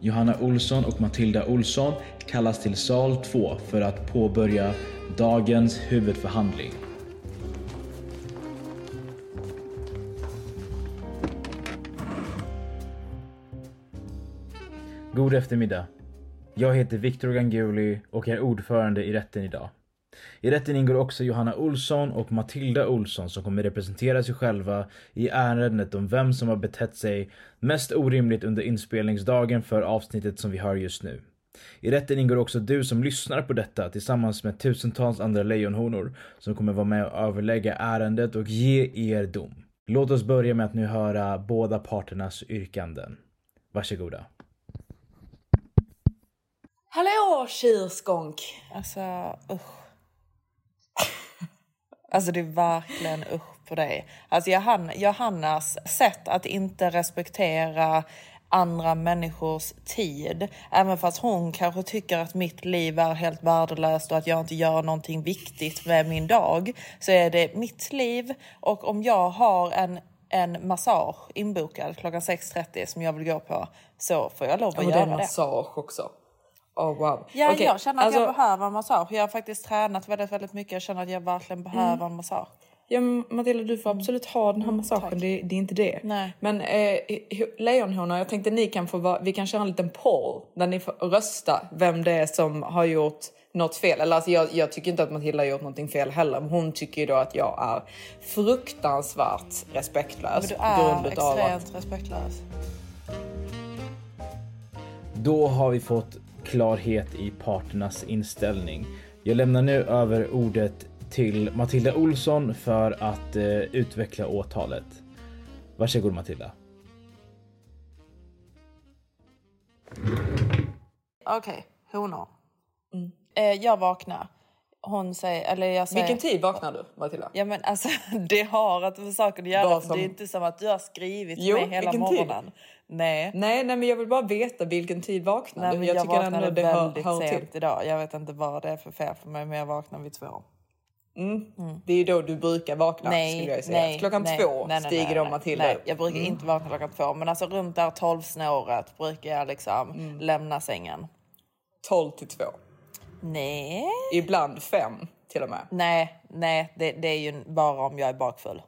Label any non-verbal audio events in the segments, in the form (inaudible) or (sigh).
Johanna Olsson och Matilda Olsson kallas till sal 2 för att påbörja dagens huvudförhandling. God eftermiddag. Jag heter Viktor Ganguly och är ordförande i rätten idag. I rätten ingår också Johanna Olsson och Matilda Olsson som kommer representera sig själva i ärendet om vem som har betett sig mest orimligt under inspelningsdagen för avsnittet som vi hör just nu. I rätten ingår också du som lyssnar på detta tillsammans med tusentals andra lejonhonor som kommer vara med och överlägga ärendet och ge er dom. Låt oss börja med att nu höra båda parternas yrkanden. Varsågoda. Hallå tjurskånk! Alltså usch. Alltså det är verkligen usch på dig. Alltså Johanna, Johannas sätt att inte respektera andra människors tid. Även fast hon kanske tycker att mitt liv är helt värdelöst och att jag inte gör någonting viktigt med min dag. Så är det mitt liv och om jag har en, en massage inbokad klockan 6.30 som jag vill gå på så får jag lov att Och det göra är det. massage också. Oh wow. Ja, Okej, jag känner att alltså, jag behöver en massage. Jag har faktiskt tränat väldigt, väldigt mycket. Jag känner att jag verkligen behöver en massage. Ja, Matilda, du får absolut ha den här massagen. Det, det är inte det. Nej. Men eh, lejonhonor, jag tänkte ni kan få vara, vi kan köra en liten poll där ni får rösta vem det är som har gjort något fel. Eller alltså jag, jag tycker inte att Matilda har gjort någonting fel heller. Men hon tycker ju då att jag är fruktansvärt respektlös. Men du är av att- extremt respektlös. Då har vi fått klarhet i parternas inställning. Jag lämnar nu över ordet till Matilda Olsson för att eh, utveckla åtalet. Varsågod Matilda. Okej, honor. Eh, jag vaknar. Hon säger, eller jag säger... Vilken tid vaknar du Matilda? Ja men alltså (laughs) det har inte med saken att göra. Som- Det är inte som att du har skrivit Jo, mig hela vilken tid? Nej. Nej, nej, men jag vill bara veta vilken tid vaknar Nej, men jag, tycker ändå vaknade det hör, väldigt hör till. sent idag. Jag vet inte vad det är för fel för mig men jag vaknar vid två. Det är ju då du brukar vakna Nej, skulle jag säga. nej, Klockan nej, två nej, nej, stiger nej, Matilda Nej, jag brukar inte vakna klockan två men alltså runt där tolvsnåret brukar jag liksom Mm. lämna sängen. 12 till 2. Nej. Ibland 5 till och med. Nej, nej, det, det är ju bara om jag är bakfull.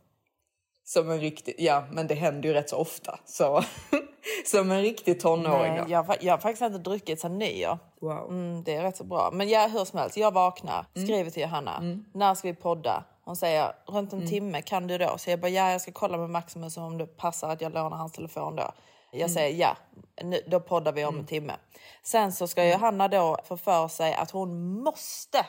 Som en riktig, ja men det händer ju rätt så ofta. Så, (laughs) som en riktig tonåring Nej, jag, jag har faktiskt inte druckit sedan nyår. Wow. Mm, det är rätt så bra. Men jag, hur som helst, jag vaknar, Mm. skriver till Johanna. När ska vi podda? Hon säger runt en Mm. timme, kan du då? Så jag bara, ja jag ska kolla med Maximus om det passar att jag lånar hans telefon då. Jag Mm. säger ja, nu, då poddar vi om en timme. Sen så ska Mm. Johanna då få för sig att hon måste.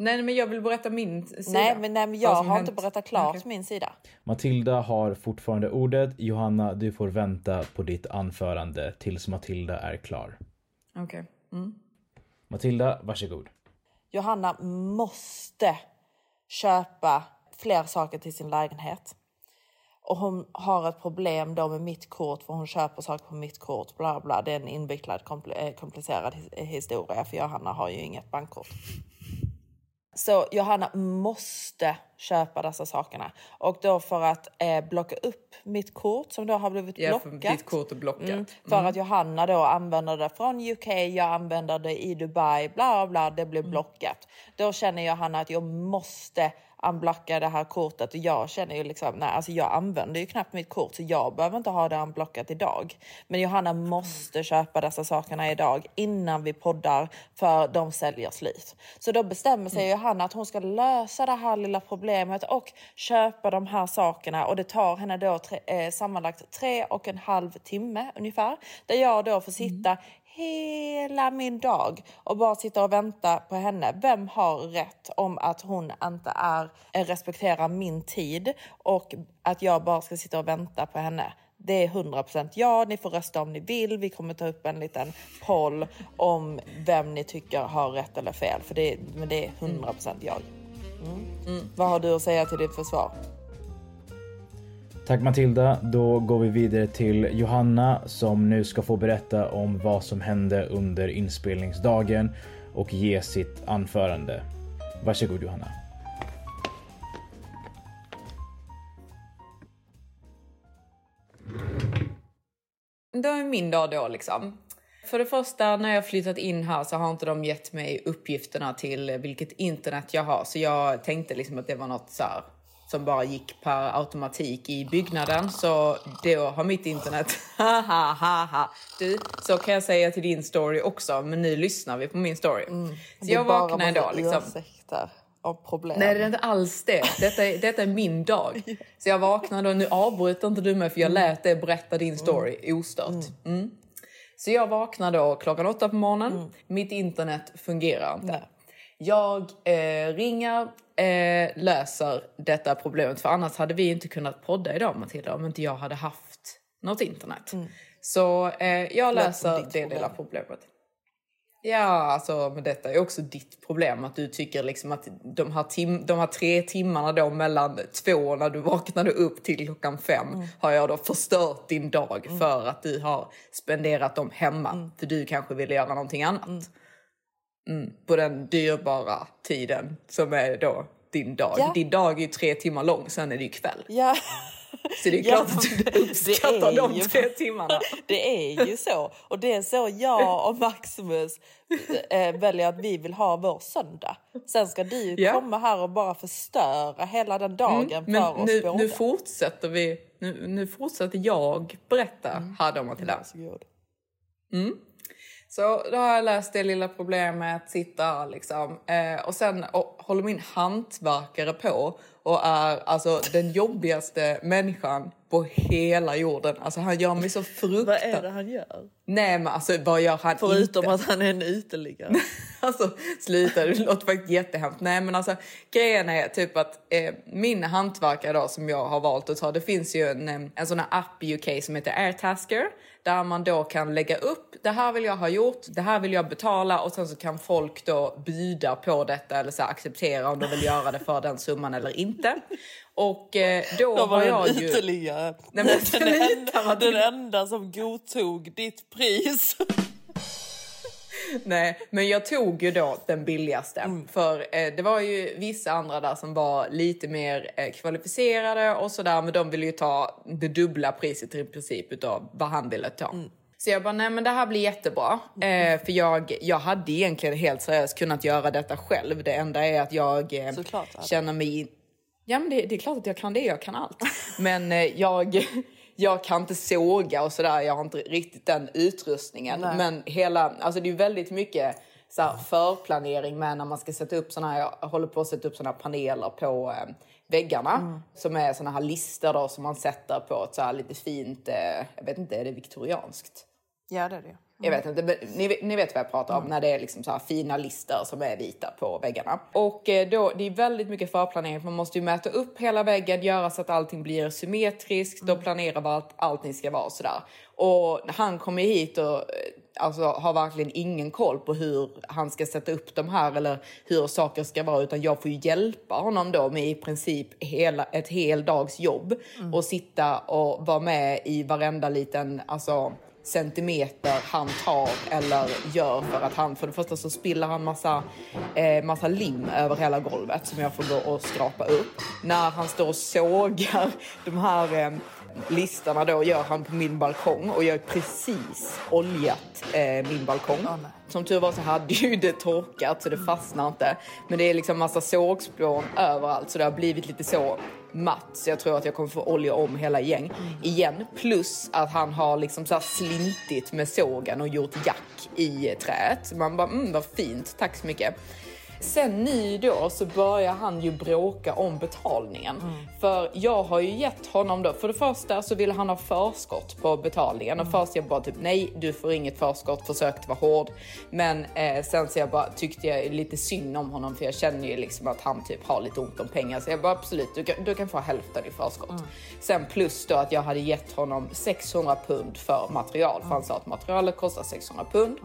Nej men jag vill berätta min sida. Nej men, nej, men jag har inte hänt. berättat klart Okej. min sida. Matilda har fortfarande ordet. Johanna, du får vänta på ditt anförande tills Matilda är klar. Okej. Matilda, varsågod. Johanna måste köpa fler saker till sin lägenhet. Och hon har ett problem då med mitt kort för hon köper saker på mitt kort. Bla bla. Det är en invecklad eh, komplicerad his- historia för Johanna har ju inget bankkort. Så Johanna måste köpa dessa sakerna. Och då för att eh, blocka upp mitt kort som då har blivit Ja, blockat. ditt kort är blockat. Mm, för att Johanna då använder det från UK, jag använder det i Dubai, bla bla, det blir blockat. Då känner Johanna att jag måste unblocka det här kortet och jag känner ju liksom, nej alltså jag använder ju knappt mitt kort så jag behöver inte ha det unblockat idag. Men Johanna måste köpa dessa sakerna idag innan vi poddar för de säljer slut. Så då bestämmer sig mm. Johanna att hon ska lösa det här lilla problemet och köpa de här sakerna och det tar henne då tre, eh, sammanlagt tre och en halv timme ungefär där jag då får sitta mm hela min dag och bara sitta och vänta på henne. Vem har rätt om att hon inte är, respekterar min tid och att jag bara ska sitta och vänta på henne? Det är 100% ja, ni får rösta om ni vill. Vi kommer ta upp en liten poll om vem ni tycker har rätt eller fel. För det, men det är 100% jag. Mm. Mm. Vad har du att säga till ditt försvar? Tack Matilda. Då går vi vidare till Johanna som nu ska få berätta om vad som hände under inspelningsdagen och ge sitt anförande. Varsågod Johanna. Det är min dag då liksom. För det första, när jag flyttat in här så har inte de gett mig uppgifterna till vilket internet jag har. Så jag tänkte liksom att det var något så här som bara gick per automatik i byggnaden. Så då har mitt internet... (laughs) du, så kan jag säga till din story också, men nu lyssnar vi på min story. Mm. Så jag vaknade idag liksom... Av problem. Nej, det är inte alls det. Detta är, detta är min dag. (laughs) Så jag vaknade och nu avbryter inte du mig för jag mm. lät dig berätta din story mm. ostört. Mm. mm. Så jag vaknade då klockan åtta på morgonen. Mm. Mitt internet fungerar inte. Nej. Jag eh, ringer, eh, löser detta problemet. För annars hade vi inte kunnat podda idag Matilda om inte jag hade haft något internet. Mm. Så eh, jag löser det lilla problemet. Ja, alltså men detta är också ditt problem. Att du tycker liksom att de här, tim de här tre timmarna då mellan två när du vaknade upp till klockan fem mm. har jag då förstört din dag mm. för att du har spenderat dem hemma. Mm. För du kanske ville göra någonting annat. Mm. Mm, på den dyrbara tiden som är då din dag. Ja. Din dag är ju tre timmar lång, sen är det ju kväll. Ja. Så det är klart ja, att du (laughs) uppskattar de ju, tre timmarna. (laughs) Det är ju så. Och det är så jag och Maximus äh, väljer att vi vill ha vår söndag. Sen ska du ja. komma här och bara förstöra hela den dagen mm, för oss nu, båda. Nu fortsätter vi. Nu, nu fortsätter jag berätta mm. här Matilda. Mm. Så då har jag löst det lilla problemet, sitter liksom. Eh, och sen och, håller min hantverkare på och är alltså den jobbigaste människan på hela jorden. Alltså han gör mig så fruktansvärt... vad är det han gör? Nej men alltså vad gör han Förutom inte? att han är en uteliggare. (laughs) (laughs) alltså sluta, det låter faktiskt jättehemskt. Nej men alltså grejen är typ att eh, min hantverkare då som jag har valt att ta, det finns ju en, eh, en sån här app i UK som heter Airtasker där man då kan lägga upp det här vill jag ha gjort, det här vill jag betala och sen så kan folk då byda på detta eller så acceptera om de vill göra det för den summan eller inte. Och eh, då, var jag ju... Ytterligare. Nej, men, (laughs) den, enda, den enda som godtog ditt pris. Nej, men jag tog ju då den billigaste. Mm. För eh, det var ju vissa andra där som var lite mer eh, kvalificerade och sådär. Men de ville ju ta det dubbla priset i princip utav vad han ville ta. Mm. Så jag bara, nej men det här blir jättebra. Eh, för jag, jag hade egentligen helt seriöst kunnat göra detta själv. Det enda är att jag eh, känner mig... Ja men det, det, är klart att jag kan det, jag kan allt. Men eh, jag jag kan inte såga och sådär. Jag har inte riktigt den utrustningen. Nej. Men hela, alltså det är väldigt mycket så här, förplanering med när man ska sätta upp såna här, jag håller på att sätta upp såna paneler på eh, väggarna. Mm. Som är såna här listor då som man sätter på ett så här lite fint, eh, jag vet inte, är det viktorianskt? Ja det är det. Jag vet inte, men ni, ni vet vad jag pratar om mm. när det är liksom så här fina listor som är vita på väggarna. Och eh, då, det är väldigt mycket förplanering för man måste ju mäta upp hela väggen, göra så att allting blir symmetriskt mm. och planera vad allting ska vara och sådär. Och han kommer hit och eh, alltså, har verkligen ingen koll på hur han ska sätta upp de här eller hur saker ska vara utan jag får ju hjälpa honom då med i princip hela, ett hel dags jobb mm. och sitta och vara med i varenda liten alltså, centimeter han tar eller gör för att han, för det första så spiller han massa, eh, massa lim över hela golvet som jag får gå och skrapa upp. När han står och sågar (laughs) de här eh, listorna då gör han på min balkong och jag har precis oljat eh, min balkong. Som tur var så hade ju det torkat så det fastnar inte. Men det är liksom massa sågspån överallt så det har blivit lite så matt. Så jag tror att jag kommer få olja om hela gäng igen. Plus att han har liksom så här slintit med sågen och gjort jack i träet. Man bara, mm vad fint, tack så mycket. Sen då så börjar han ju bråka om betalningen. För jag har ju gett honom då, för det första så ville han ha förskott på betalningen. Och först jag bara typ nej, du får inget förskott, försökte vara hård. Men eh, sen så jag bara tyckte jag lite synd om honom för jag känner ju liksom att han typ har lite ont om pengar. Så jag bara absolut, du kan, du kan få hälften i förskott. Sen plus då att jag hade gett honom 600 pund för material. För han sa att materialet kostar 600 pund.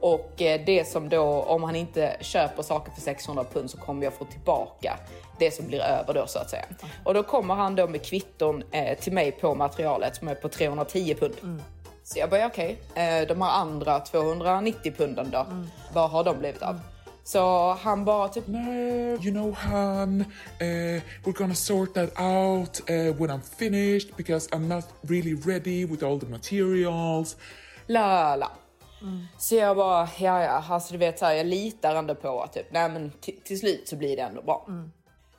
Och eh, det som då, om han inte köper saker för 600 pund så kommer jag få tillbaka det som blir över då så att säga. Och då kommer han då med kvitton eh, till mig på materialet som är på 310 pund. Så jag bara okej, eh, de här andra 290 punden då, vad har de blivit av? Så han bara typ No, you know, hon, uh, we're gonna sort that out uh, when I'm finished because I'm not really ready with all the materials. la la. Så jag bara, ja ja, alltså du vet så här, jag litar ändå på att typ, nej men till, slut så blir det ändå bra.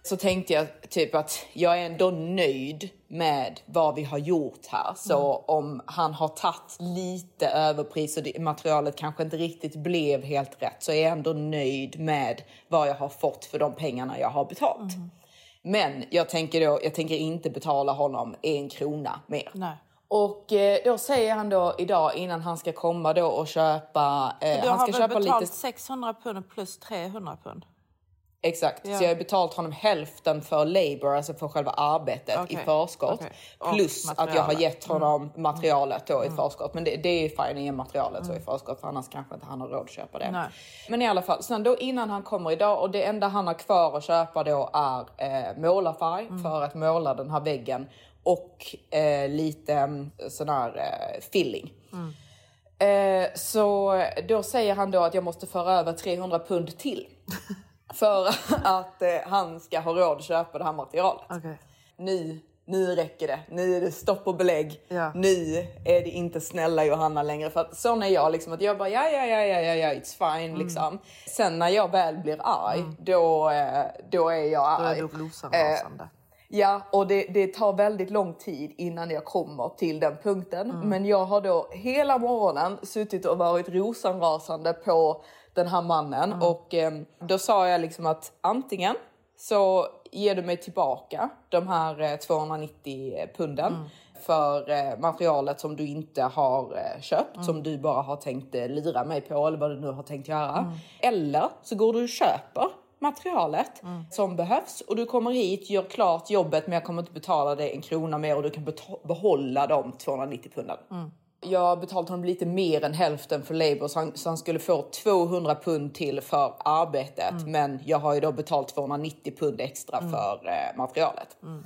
Så tänkte jag typ att jag är ändå nöjd med vad vi har gjort här. Så om han har tagit lite överpris och materialet kanske inte riktigt blev helt rätt så är jag ändå nöjd med vad jag har fått för de pengarna jag har betalt. Men jag tänker, då, jag tänker inte betala honom en krona mer. Nej. Och eh, då säger han då idag innan han ska komma då och köpa... Eh, Du han har ska väl köpa betalt lite... 600 pund plus 300 pund? Exakt, Ja. så jag har betalt honom hälften för labor, alltså för själva arbetet i Okej, förskott. Och Plus att jag har materialet. Mm. gett honom materialet då i förskott. Men det, det är fine att ge materialet så i förskott för annars kanske inte han har råd att köpa det. Mm. Nej. Men i alla fall, sen då innan han kommer idag och det enda han har kvar att köpa då är eh, målarfärg Mm. för att måla den här väggen och eh, lite mm, sån här eh, filling. Eh, så då säger han då att jag måste föra över 300 pund till. (laughs) för att eh, han ska ha råd att köpa det här materialet. Okej. Nu, nu räcker det. Nu är det stopp och belägg. Ja. Nu är det inte snälla Johanna längre. För att sån är jag. Liksom, att jag bara ja, ja, ja, ja, ja, ja it's fine. Mm. Liksom. Sen när jag väl blir arg, då, eh, då är jag Då arg. är du rosenrasande. Ja, och det, det tar väldigt lång tid innan jag kommer till den punkten. Mm. Men jag har då hela morgonen suttit och varit rosenrasande på den här mannen. Mm. Och eh, då sa jag liksom att antingen så ger du mig tillbaka de här eh, 290 punden Mm. för eh, materialet som du inte har eh, köpt, Mm. som du bara har tänkt eh, lira mig på eller vad du nu har tänkt göra. Mm. Eller så går du och köper materialet Mm. som behövs och du kommer hit, gör klart jobbet men jag kommer inte betala dig en krona mer och du kan behålla de 290 punden. Mm. Jag betalt honom lite mer än hälften för labor så han, så han skulle få 200 pund till för arbetet Mm. men jag har ju då betalt 290 pund extra för eh, materialet. Mm.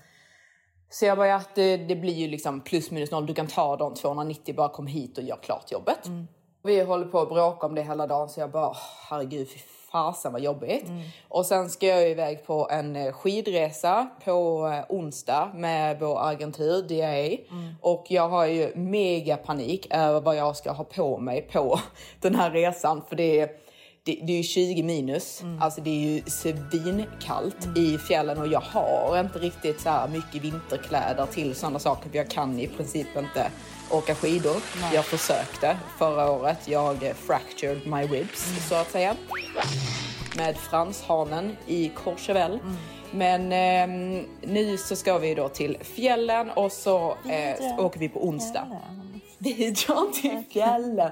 Så jag bara, ja, det, det blir ju liksom plus minus noll. Du kan ta de 290, bara kom hit och gör klart jobbet. Vi håller på att bråka om det hela dagen så jag bara, "Åh, herregud fasen vad jobbigt. Och sen ska jag iväg på en eh, skidresa på eh, onsdag med vår agentur DA. Och jag har ju mega panik över vad jag ska ha på mig på (laughs) den här resan. För det är det, det är ju 20 minus, alltså det är ju svinkallt i fjällen och jag har inte riktigt så här mycket vinterkläder till sådana saker för jag kan i princip inte åka skidor. Jag försökte förra året, jag eh, fractured my ribs så att säga. Med franshanen i Courchevel. Men ehm, nu så ska vi då till fjällen och så eh, åker vi på onsdag. Vi drar till fjällen.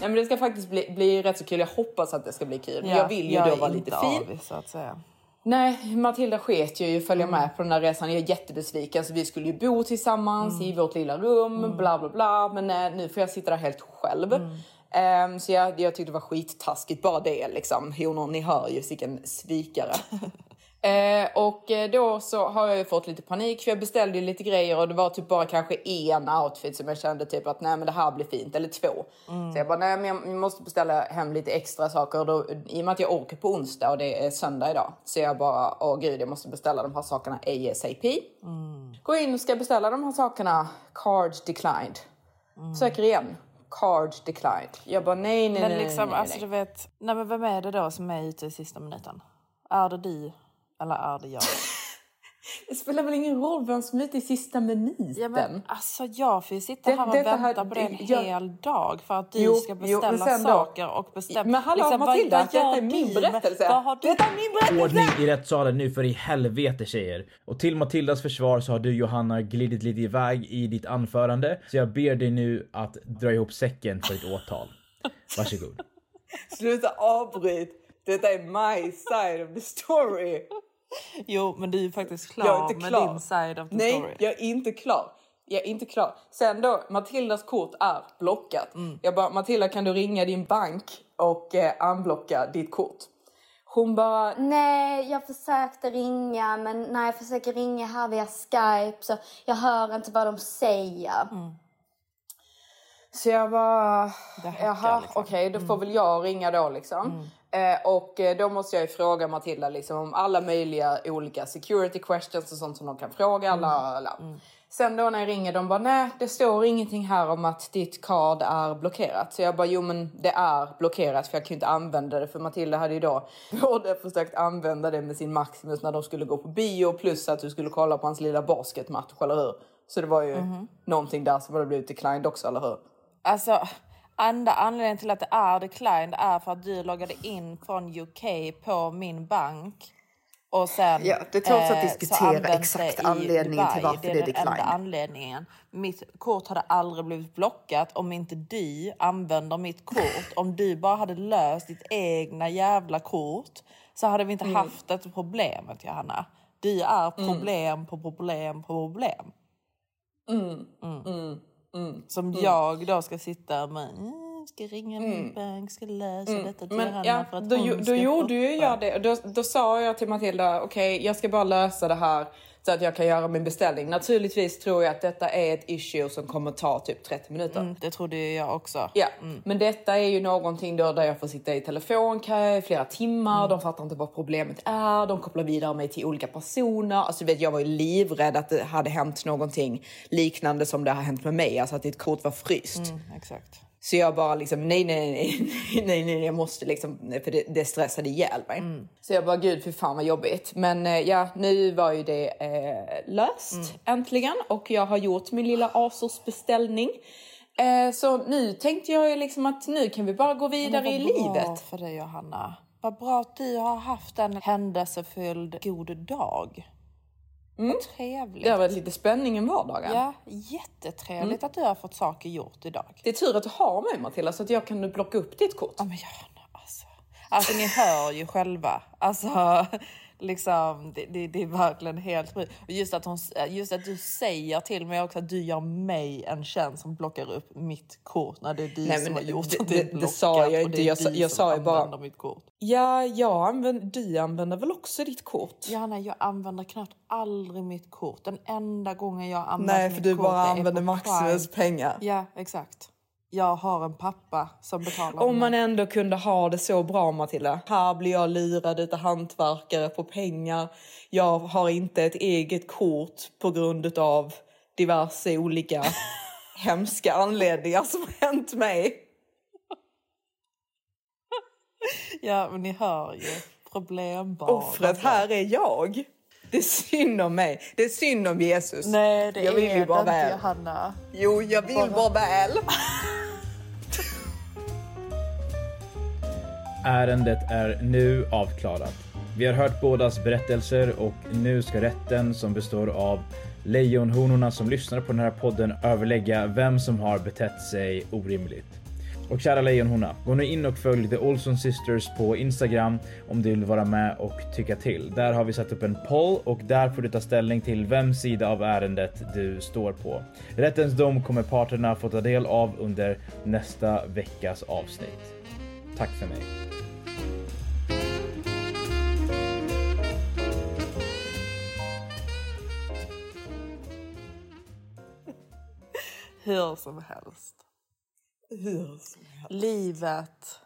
Nej, men det ska faktiskt bli, bli rätt så kul. Jag hoppas att det ska bli kul. Men jag vill ju då är vara lite fin. avis, så att säga. Nej, Matilda sket ju följa Mm. med på den här resan. Jag är jättebesviken. Så vi skulle ju bo tillsammans Mm. i vårt lilla rum, bla bla bla. Men eh, nu får jag sitta där helt själv. Mm. Ehm, så jag, jag tyckte det var skittaskigt, bara det liksom. Honor, ni hör ju vilken svikare. (laughs) Eh, och eh, då så har jag ju fått lite panik för jag beställde lite grejer och det var typ bara kanske en outfit som jag kände typ att nej men det här blir fint, eller två. Så jag bara nej men jag måste beställa hem lite extra saker och då, i och med att jag åker på onsdag och det är söndag idag så jag bara åh gud jag måste beställa de här sakerna ASAP. Går in och ska beställa de här sakerna, card declined. Söker igen. Card declined. Jag bara nej, nej, Men nej, liksom, nej, nej. alltså du vet, nej men vem är det då som är ute i sista minuten? Är det du eller är det jag? (laughs) Det spelar väl ingen roll vem som är ute i sista minuten? Ja, men, alltså jag får ju sitta Det- här och detta här- vänta på det en jag- hel dag för att du Jo, ska jo, beställa då- saker och bestämma... Men hallå liksom, Matilda, vad detta är min berättelse. Vad har du... Detta är min berättelse! Ordning i rättssalen nu för i helvete tjejer. Och till Matildas försvar så har du Johanna glidit lite iväg i ditt anförande. Så jag ber dig nu att dra ihop säcken för ditt åtal. Varsågod. Sluta avbryt! Detta är my side of the story. (laughs) Jo, men du är ju faktiskt klar, Jag är inte med klar. din side of the Nej, story. jag är inte klar. Jag är inte klar. Sen då, Matildas kort är blockat. Mm. Jag bara, Matilda kan du ringa din bank och eh, unblocka ditt kort? Hon bara, Nej, jag försökte ringa men när jag försöker ringa här via Skype så jag hör inte vad de säger. Så jag bara, jaha liksom. okej då får väl jag ringa då liksom. Eh, och eh, då måste jag ju fråga Matilda liksom om alla möjliga olika security questions och sånt som de kan fråga. La, la. Sen då när jag ringer de bara nej det står ingenting här om att ditt card är blockerat. Så jag bara jo men det är blockerat för jag ju inte använda det för Matilda hade ju då (laughs) både försökt använda det med sin Maximus när de skulle gå på bio plus att du skulle kolla på hans lilla basketmatch eller hur? Så det var ju någonting där som hade blivit declined också eller hur? Alltså, enda anledningen till att det är declined är för att du loggade in från UK på min bank. Och sen Ja, det tåls att eh, diskutera används exakt anledningen till varför det är det är den enda declined. anledningen. Mitt kort hade aldrig blivit blockat om inte du använder mitt kort. Om du bara hade löst ditt egna jävla kort så hade vi inte Mm. haft det problemet Johanna. Du är problem på problem på problem. Mm. Som jag då ska sitta med. "Mm, Ska ringa min bank, ska lösa detta till Men Johanna ja, för att då, hon ju- då ska gjorde ju shoppa." jag det. Då, då sa jag till Matilda, okej jag ska bara lösa det här så att jag kan göra min beställning. Naturligtvis tror jag att detta är ett issue som kommer ta typ 30 minuter. Mm, det trodde jag också. Ja, men detta är ju någonting då där jag får sitta i telefonkö i flera timmar. De fattar inte vad problemet är. De kopplar vidare mig till olika personer. Alltså, vet, jag var ju livrädd att det hade hänt någonting liknande som det har hänt med mig. Alltså att ditt kort var fryst. Mm, exakt. Så jag bara liksom nej, nej, nej, nej, nej, nej, jag måste liksom, för det, det stressade ihjäl mig. Så jag bara gud för fan vad jobbigt. Men eh, ja, nu var ju det eh, löst äntligen och jag har gjort min lilla Asos beställning. Eh, så nu tänkte jag liksom att nu kan vi bara gå vidare i Vad bra livet. för dig Johanna. Vad bra att du har haft en händelsefylld god dag. Vad trevligt. Det har varit lite spänning i vardagen. Ja, jättetrevligt att du har fått saker gjort idag. Det är tur att du har mig Matilda så att jag kan plocka upp ditt kort. Ja men Johanna alltså. Alltså ni hör ju själva. Alltså liksom det, det, det är verkligen helt sjukt. Just att, hon, just att du säger till mig också att du gör mig en tjänst som blockar upp mitt kort när det är du Nej, som har gjort det- det det- det sa jag inte. Jag jag som sa ju bara- mitt kort. Ja, jag använder, du använder väl också ditt kort? Johanna, jag använder knappt aldrig mitt kort. Den enda gången jag använder Nej, mitt för du kort bara använder Maximus pengar. Ja, exakt. Jag har en pappa som betalar Om man ändå kunde ha det så bra Matilda. Här blir jag lurad utav hantverkare på pengar. Jag har inte ett eget kort på grund av diverse olika (laughs) hemska anledningar som har hänt mig. Ja, men ni hör ju. Problembarn. Offret här är jag. Det är synd om mig. Det är synd om Jesus. Nej, det jag vill är ju bara väl. Johanna. Jo, jag vill bara väl. (laughs) Ärendet är nu avklarat. Vi har hört bådas berättelser och nu ska rätten som består av lejonhonorna som lyssnar på den här podden överlägga vem som har betett sig orimligt. Och kära lejonhona, gå nu in och följ The Olson Sisters på Instagram om du vill vara med och tycka till. Där har vi satt upp en poll och där får du ta ställning till vems sida av ärendet du står på. Rättens dom kommer parterna få ta del av under nästa veckas avsnitt. Tack för mig. Hur som helst. Hur som helst. Livet.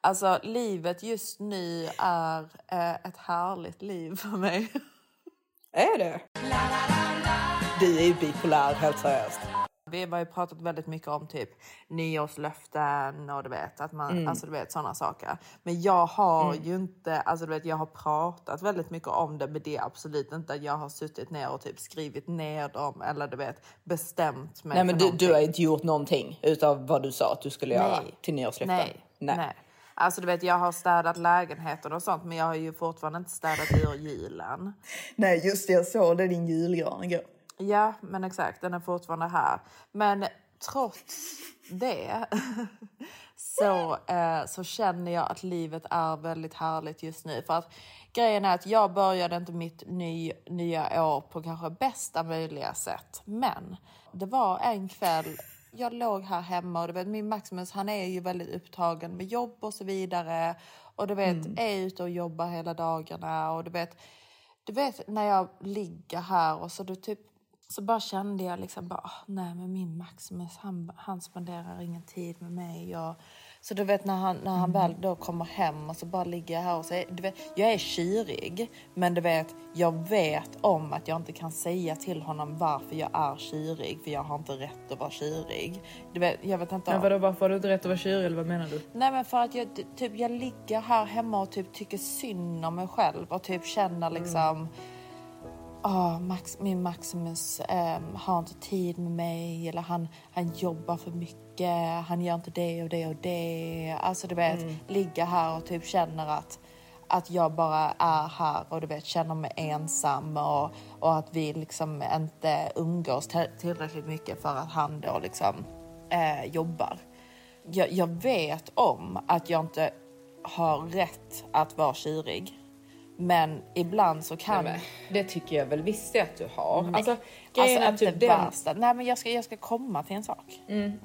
Alltså livet just nu är eh, ett härligt liv för mig. Är det? Du är ju bipolär helt seriöst. Vi har ju pratat väldigt mycket om typ nyårslöften och du vet att man, Mm. alltså du vet sådana saker. Men jag har ju inte, alltså du vet jag har pratat väldigt mycket om det men det är absolut inte att jag har suttit ner och typ skrivit ner dem eller du vet bestämt mig Nej men du, du har inte gjort någonting utav vad du sa att du skulle göra Nej. till nyårslöften? Nej, nej. Alltså du vet jag har städat lägenheten och sånt men jag har ju fortfarande inte städat ur julen. Nej just det, jag såg det din julgran igår. Ja, men exakt. Den är fortfarande här. Men trots det (laughs) så, eh, så känner jag att livet är väldigt härligt just nu. För att grejen är att jag började inte mitt ny, nya år på kanske bästa möjliga sätt. Men det var en kväll jag låg här hemma och du vet min Maximus han är ju väldigt upptagen med jobb och så vidare. Och du vet är ute och jobbar hela dagarna och du vet du vet när jag ligger här och så du typ så bara kände jag liksom bara, "Ah, nej men min Maximus han, han spenderar ingen tid med mig. Och, så du vet när han, när han väl då kommer hem och så bara ligger jag här och är, du vet, jag är kyrig. Men du vet, jag vet om att jag inte kan säga till honom varför jag är kyrig. För jag har inte rätt att vara kyrig. Du vet, jag vet inte. Men vadå, varför har du inte rätt att vara kyrig eller vad menar du? Nej men för att jag, typ, jag ligger här hemma och typ tycker synd om mig själv och typ känner liksom "Åh, Max, min Maximus ehm, har inte tid med mig eller han, han jobbar för mycket, han gör inte det och det och det. Alltså du vet, ligga här och typ känner att, att jag bara är här och du vet känner mig ensam och, och att vi liksom inte umgås tillräckligt mycket för att han då liksom eh, jobbar. Jag, jag vet om att jag inte har rätt att vara kyrig. Men ibland så kan... Nej, det tycker jag väl visst att du har. Nej. Alltså, alltså är inte typ den... värsta. Nej men jag ska, jag ska komma till en sak. Mm.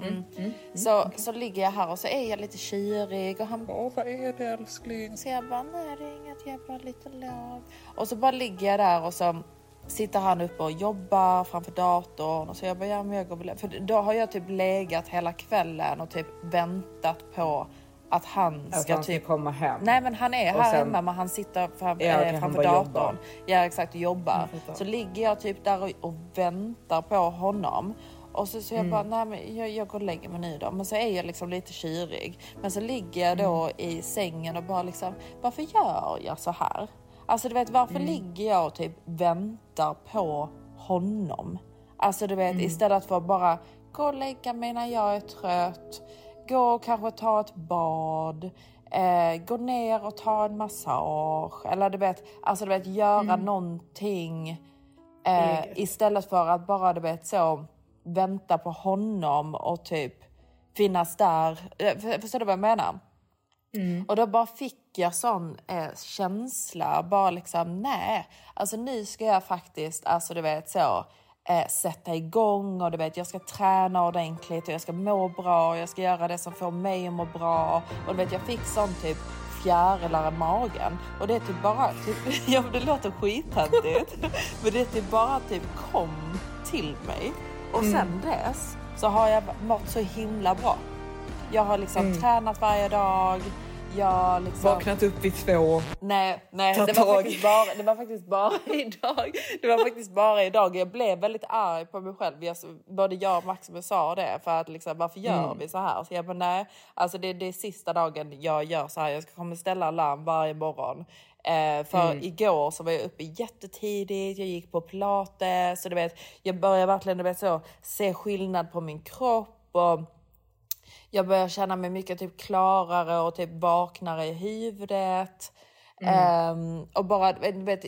så, så ligger jag här och så är jag lite kyrig och han bara vad är det älskling? så jag bara nej det är inget jag är bara lite låg. Och så bara ligger jag där och så sitter han uppe och jobbar framför datorn och så jag bara ja men jag går väl För då har jag typ legat hela kvällen och typ väntat på att han Att ska han ska typ komma hem. Nej men han är Och här sen- hemma men han sitter fram, Ja, eh, han framför datorn. jobbar. Ja exakt jobbar. Så ligger jag typ där och, och väntar på honom. Och så, så jag Mm. bara, nej men jag, jag går och lägger mig nu då. Men så är jag liksom lite kyrig. Men så ligger jag då Mm. i sängen och bara liksom, varför gör jag så här? Alltså du vet varför Mm. ligger jag och typ väntar på honom? Alltså du Mm. vet istället för att bara gå och lägga mig när jag är trött. Gå och kanske ta ett bad. Eh, gå ner och ta en massage. Eller du vet, alltså du vet göra någonting. Eh, istället för att bara du vet så vänta på honom och typ finnas där. Eh, för- Förstår du vad jag menar? Och då bara fick jag sån eh, känsla, bara liksom nej, alltså nu ska jag faktiskt, alltså du vet så, eh, sätta igång och du vet jag ska träna ordentligt och jag ska må bra och jag ska göra det som får mig att må bra. Och du vet jag fick sån typ fjärilar i magen och det typ bara, typ, (laughs) ja det låter skittöntigt, (laughs) men det typ bara typ kom till mig. Och sen dess så har jag mått så himla bra. Jag har liksom tränat varje dag. Jag liksom... Vaknat upp vid två. Nej, nej det, var tag. faktiskt bara, det var faktiskt bara (laughs) idag. Det var faktiskt bara idag. Jag blev väldigt arg på mig själv. Jag, både jag och Maximus sa det. För att liksom, varför gör Mm. vi så här? Så jag bara, nej. Alltså det, det är sista dagen jag gör så här. Jag ska komma ställa larm varje morgon. Eh, för Mm. igår så var jag uppe jättetidigt, jag gick på pilates. Så du vet, jag började verkligen du vet, så, se skillnad på min kropp. Och, jag börjar känna mig mycket typ klarare och typ vaknare i huvudet. Ehm, och bara, du vet,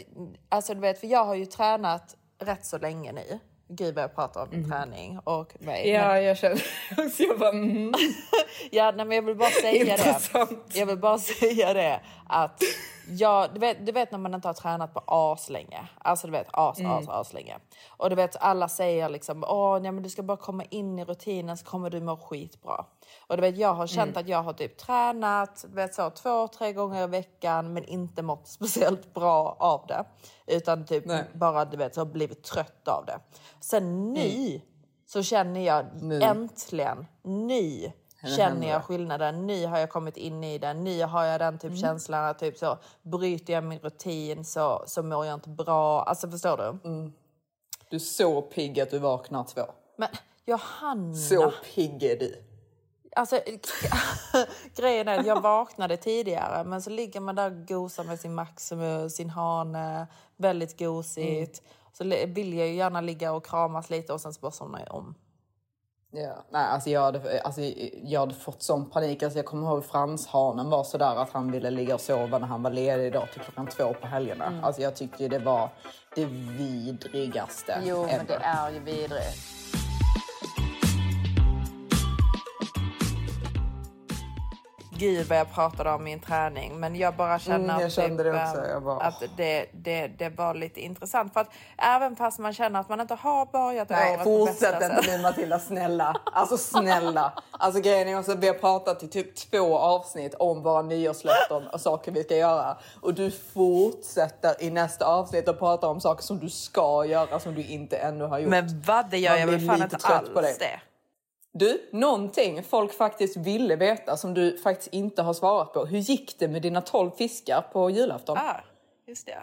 alltså du vet, för jag har ju tränat rätt så länge nu. Gud vad jag pratar om träning och mig. Ja, jag känner (laughs) också. Jag bara, mm. (laughs) Ja, nej, men jag vill bara säga det. Jag vill bara (laughs) säga det att jag, du, vet, du vet när man inte har tränat på as länge. Alltså du vet as, as, as länge. Och du vet alla säger liksom åh nej, men du ska bara komma in i rutinen så kommer du må skitbra. Och du vet jag har känt att jag har typ tränat du vet, så, två, tre gånger i veckan men inte mått (laughs) speciellt bra av det. Utan typ Nej. bara du vet så blivit trött av det. Sen nu så känner jag Nu. äntligen, nu känner jag skillnaden. Nu har jag kommit in i det. Nu har jag den typ Mm. känslan att typ så bryter jag min rutin så, så mår jag inte bra. Alltså förstår du? Mm. Du är så pigg att du vaknar två. Men Johanna, Så pigg är du. Alltså (laughs) grejen är att jag vaknade tidigare men så ligger man där och gosar med sin Maximus, sin hane, väldigt gosigt. Så li- vill jag ju gärna ligga och kramas lite och sen så bara somnar jag om. Ja. Nej, alltså jag, hade, alltså jag hade fått sån panik. Alltså jag kommer ihåg Frans-hanen var sådär att han ville ligga och sova när han var ledig då till klockan två på helgerna. Mm. Alltså jag tyckte det var det vidrigaste ever. är ju vidrigt. Gud vad jag pratade om min träning men jag bara känner Mm, jag att, kände det också, eh, bara- att det, det, det var lite intressant för att även fast man känner att man inte har börjat Nej, året på bästa fortsätt inte sätt. nu Matilda, snälla. Alltså snälla. Alltså grejen är också vi har pratat i typ två avsnitt om våra nyårslöften och saker vi ska göra. Och du fortsätter i nästa avsnitt och prata om saker som du ska göra som du inte ännu har gjort. Men vad det gör Man jag väl fan inte alls på det. Du, någonting folk faktiskt ville veta som du faktiskt inte har svarat på. Hur gick det med dina 12 fiskar på julafton? Ah, just det.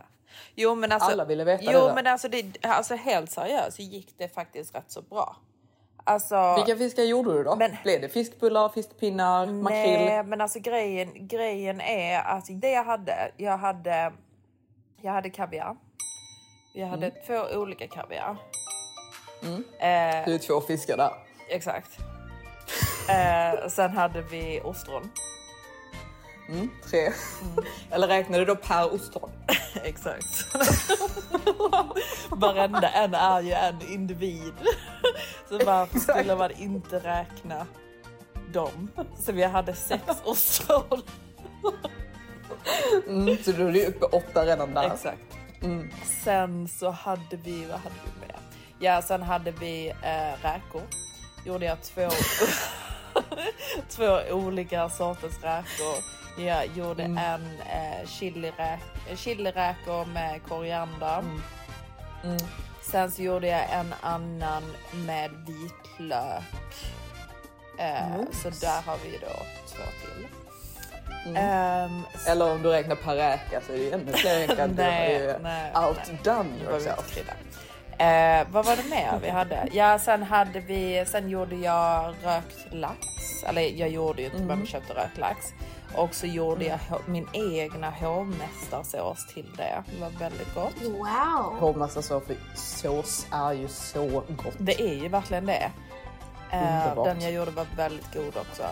Jo men alltså, Alla ville veta jo, det där. men alltså, det, alltså helt seriöst så gick det faktiskt rätt så bra. Alltså, Vilka fiskar gjorde du då? Men- Blev det fiskbullar, fiskpinnar, makrill? Nej, men alltså grejen, grejen är att det jag hade, jag hade, jag hade kaviar. Jag hade Mm. två olika kaviar. Det är två fiskar där. Exakt. eh, sen hade vi ostron. Tre. Mm. Eller räknade du då per ostron? (laughs) Exakt. Varenda en är ju en individ. Så varför skulle man inte räkna dem? Så vi hade sex ostron. Mm, så då är du uppe åtta redan där. Exakt. Sen så hade vi, vad hade vi mer? Ja, sen hade vi eh, räkor. Gjorde jag två, (laughs) två olika sorters räkor. Jag gjorde en eh, chiliräk, chiliräkor med koriander. Sen så gjorde jag en annan med vitlök. Eh, så där har vi då två till. Ehm, Eller om du räknar per räka så är det ju ännu fler räkor. (laughs) Du har Nej, ju nej, outdone yourself. Eh, vad var det mer vi hade? Ja, sen hade vi, sen gjorde jag rökt lax. Eller jag gjorde ju inte, men vi köpte rökt lax. Och så gjorde jag hå- min egna hovmästarsås till det. Det var väldigt gott. Wow. Hovmastarsås sås är ju så gott. Det är ju verkligen det. Eh, Underbart. den jag gjorde var väldigt god också.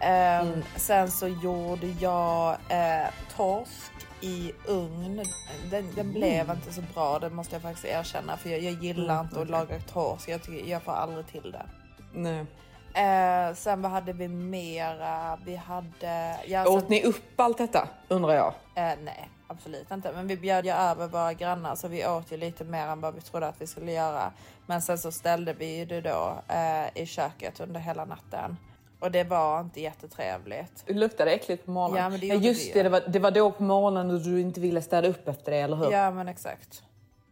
Ehm, Sen så gjorde jag eh, torsk i ugn. Den, den blev inte så bra, det måste jag faktiskt erkänna. För jag, jag gillar inte att laga torsk. Jag, tycker, jag får aldrig till det. Nej. Eh, sen vad hade vi mera? Vi hade... Ja, Åt sen- ni upp allt detta undrar jag? Eh, nej, absolut inte. Men vi bjöd ju över våra grannar så vi åt ju lite mer än vad vi trodde att vi skulle göra. Men sen så ställde vi det då eh, i köket under hela natten. Och det var inte jättetrevligt. Det luktade äckligt på morgonen. Ja, men det gjorde just det det, det var, det var då på morgonen och du inte ville städa upp efter det, eller hur? Ja men exakt.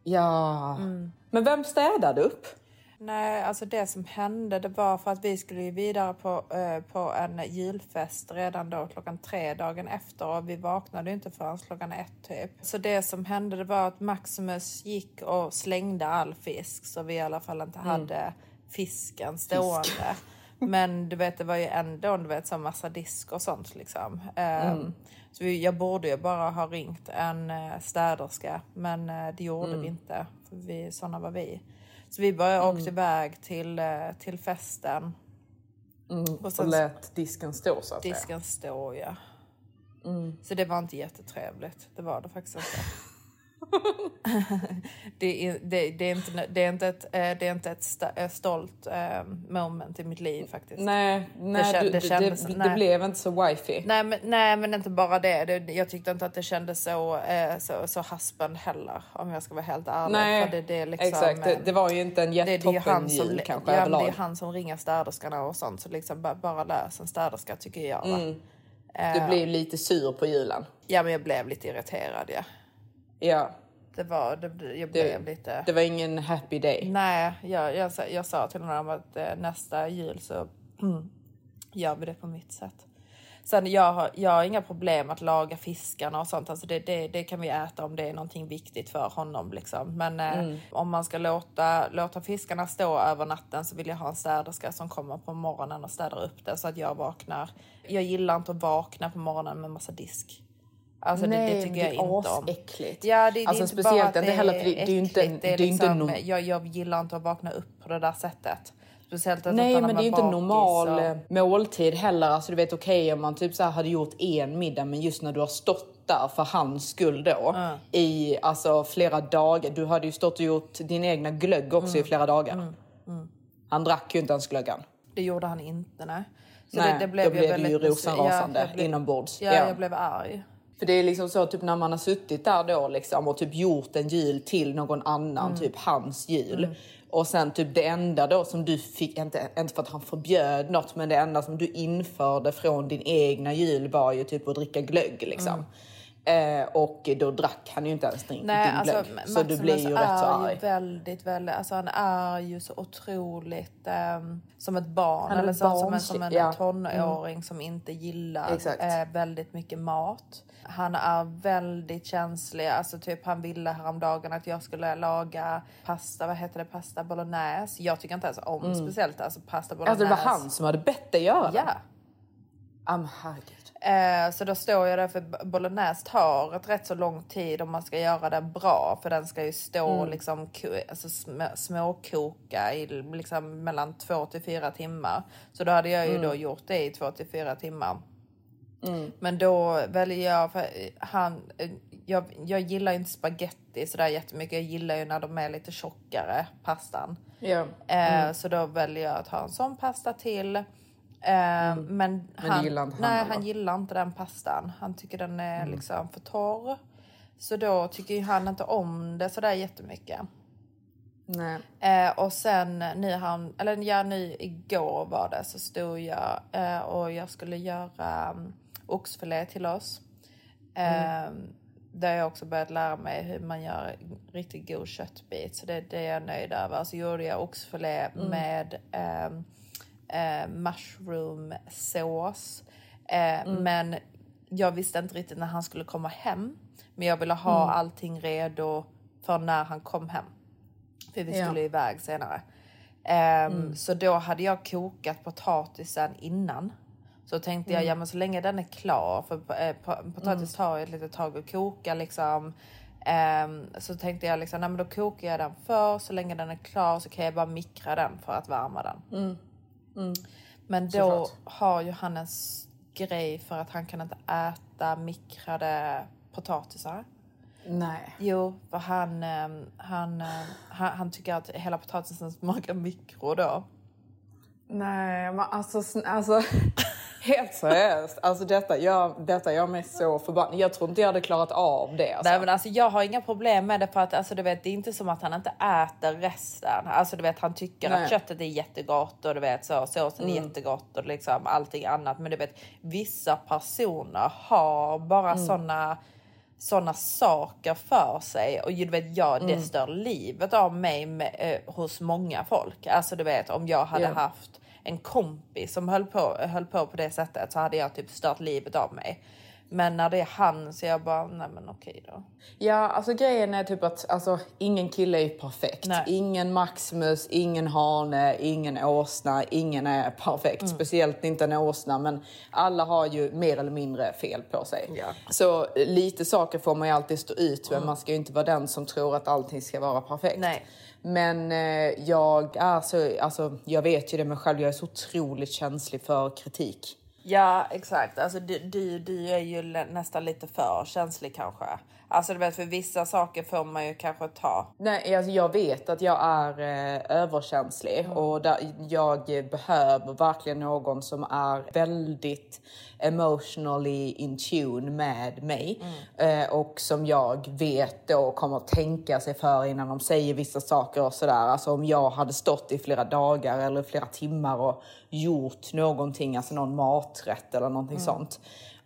Ja. Mm. Men vem städade upp? Nej, alltså det som hände det var för att vi skulle ju vidare på, eh, på en julfest redan då klockan tre dagen efter och vi vaknade inte förrän klockan ett typ. Så det som hände det var att Maximus gick och slängde all fisk så vi i alla fall inte hade fisken stående. Men du vet, det var ju ändå du vet, så massa disk och sånt liksom. Ehm, Så vi, jag borde ju bara ha ringt en uh, städerska, men eh, det gjorde vi inte. För vi, såna var vi. Så vi bara åkte iväg till, eh, till festen. Och Och sen lät disken stå så att disken stå, ja. Så det var inte jättetrevligt. Det var det faktiskt inte. (laughs) (laughs) det, är, det, det, är inte, det, är inte ett, eh, det är inte ett eh, stolt eh, moment i mitt liv faktiskt. Nej, nej kän- du, det det, kändes- det, nej. det blev inte så wifi. Nej men, nej men inte bara det. det jag tyckte inte att det kändes så, så, så haspen heller om jag ska vara helt ärlig. Nej, För det, det är liksom, exakt. Det, det var ju inte en det, det jättetoppen han som, jul kanske ja, överlag. det är han som ringer städerskorna och sånt. Så liksom bara, lös en städerska tycker jag. Va? Du blev lite sur på julen. Ja men jag blev lite irriterad ja. Ja. det var, det, jag blev lite... Det var ingen happy day. Nej, jag, jag, sa- jag sa till honom att eh, nästa jul så mm, gör vi det på mitt sätt. Sen jag har, jag har inga problem att laga fiskarna och sånt. Alltså det, det, det kan vi äta om det är någonting viktigt för honom. Liksom. Men eh, om man ska låta, låta fiskarna stå över natten så vill jag ha en städerska som kommer på morgonen och städar upp det så att jag vaknar. Jag gillar inte att vakna på morgonen med massa disk. Alltså det, det tycker jag inte om. asäckligt. Ja, det, det är Alltså, inte speciellt bara att inte det är det- är inte- äckligt, det är inte liksom, norm- jag, jag gillar inte att vakna upp på det där sättet. Speciellt att Nej men det är ju inte normal bakis eh, måltid heller. Alltså du vet okej om man typ så hade gjort en middag men just när du har stått där för hans skull då i alltså flera dagar. Du hade ju stått och gjort din egna glögg också Mm. i flera dagar. Han drack ju inte ens glöggan. Det gjorde han inte, nej. Så Nej, det, det då blev blev jag det ju rosenrasande jag blev- inombords. Ja, Ja. jag blev arg. För det är liksom så typ när man har suttit där då liksom och typ gjort en jul till någon annan, Mm. typ hans jul. Och sen typ det enda då som du fick, inte, inte för att han förbjöd något, men det enda som du införde från din egna jul var ju typ att dricka glögg liksom. Eh, och då drack han ju inte ens din, Mm. Nej, din alltså, glögg. Så du blir ju rätt så är arg. ju väldigt, väldigt, alltså han är ju så otroligt ehm, som ett barn eller så, som en, som en ja. Mm. tonåring som inte gillar eh, väldigt mycket mat. Han är väldigt känslig, alltså typ han ville häromdagen att jag skulle laga pasta, vad heter det, pasta bolognese. Jag tycker inte ens om speciellt alltså pasta bolognese. Alltså det var han som hade bett dig göra det? Ja. Herregud. Eh, så då står jag där för bolognese tar ett rätt så lång tid om man ska göra den bra för den ska ju stå och liksom alltså sm- småkoka i liksom mellan två till fyra timmar. Så då hade jag ju då gjort det i två till fyra timmar. Men då väljer jag, för han, eh, jag, jag gillar inte spaghetti sådär jättemycket. Jag gillar ju när de är lite tjockare, pastan. Ja. Eh, Så då väljer jag att ha en sån pasta till. Eh, Men, han, gillar inte han nej, eller? han gillar inte den pastan. Han tycker den är liksom för torr. Så då tycker han inte om det sådär jättemycket. Eh, och sen nu han, eller ja nu igår var det så stod jag eh, och jag skulle göra um, oxfilé till oss. Eh, Där jag också börjat lära mig hur man gör riktigt god köttbit. Så det, det är jag nöjd över. Så gjorde jag oxfilé med ehm, eh, mushroomsås. Eh, Men jag visste inte riktigt när han skulle komma hem. Men jag ville ha allting redo för när han kom hem. För vi Ja. skulle iväg senare. Ehm, Så då hade jag kokat potatisen innan. Så tänkte jag, ja men så länge den är klar, för eh, po- potatis tar ju ett litet tag att koka liksom. Ehm, så tänkte jag liksom, nej men då kokar jag den för så länge den är klar så kan jag bara mikra den för att värma den. Men då Såklart. har ju han en grej för att han kan inte äta mikrade potatisar. Nej. Jo, för han, ehm, han, ehm, han, han tycker att hela potatisen smakar mikro då. Nej, men alltså, alltså (laughs) helt seriöst. Alltså detta gör, detta gör mig så förbannad. Jag tror inte jag hade klarat av det. Alltså. Nej men alltså jag har inga problem med det för att alltså, du vet, det är inte som att han inte äter resten. Alltså du vet han tycker Nej. att köttet är jättegott och du vet så såsen är jättegott och liksom allting annat. Men du vet vissa personer har bara såna såna saker för sig och du vet jag det stör livet av mig med, eh, hos många folk. Alltså du vet om jag hade Ja. haft en kompis som höll på, höll på på det sättet så hade jag typ stört livet av mig. Men när det är han så jag bara, nej men okej då. Ja, alltså grejen är typ att alltså, ingen kille är perfekt. Nej. Ingen Maximus, ingen hane, ingen åsna, ingen är perfekt. Speciellt inte en åsna, men alla har ju mer eller mindre fel på sig. Ja. Så lite saker får man ju alltid stå ut med. Man ska ju inte vara den som tror att allting ska vara perfekt. Nej. Men eh, jag är så, alltså jag vet ju det med själv, jag är så otroligt känslig för kritik. Ja exakt, alltså du, du, du är ju nästan lite för känslig kanske. Alltså du vet för vissa saker får man ju kanske ta. Nej, alltså jag vet att jag är eh, överkänslig och där, jag behöver verkligen någon som är väldigt emotionally in tune med mig eh, och som jag vet då kommer att tänka sig för innan de säger vissa saker och sådär. Alltså om jag hade stått i flera dagar eller flera timmar och gjort någonting, alltså någon maträtt eller någonting sånt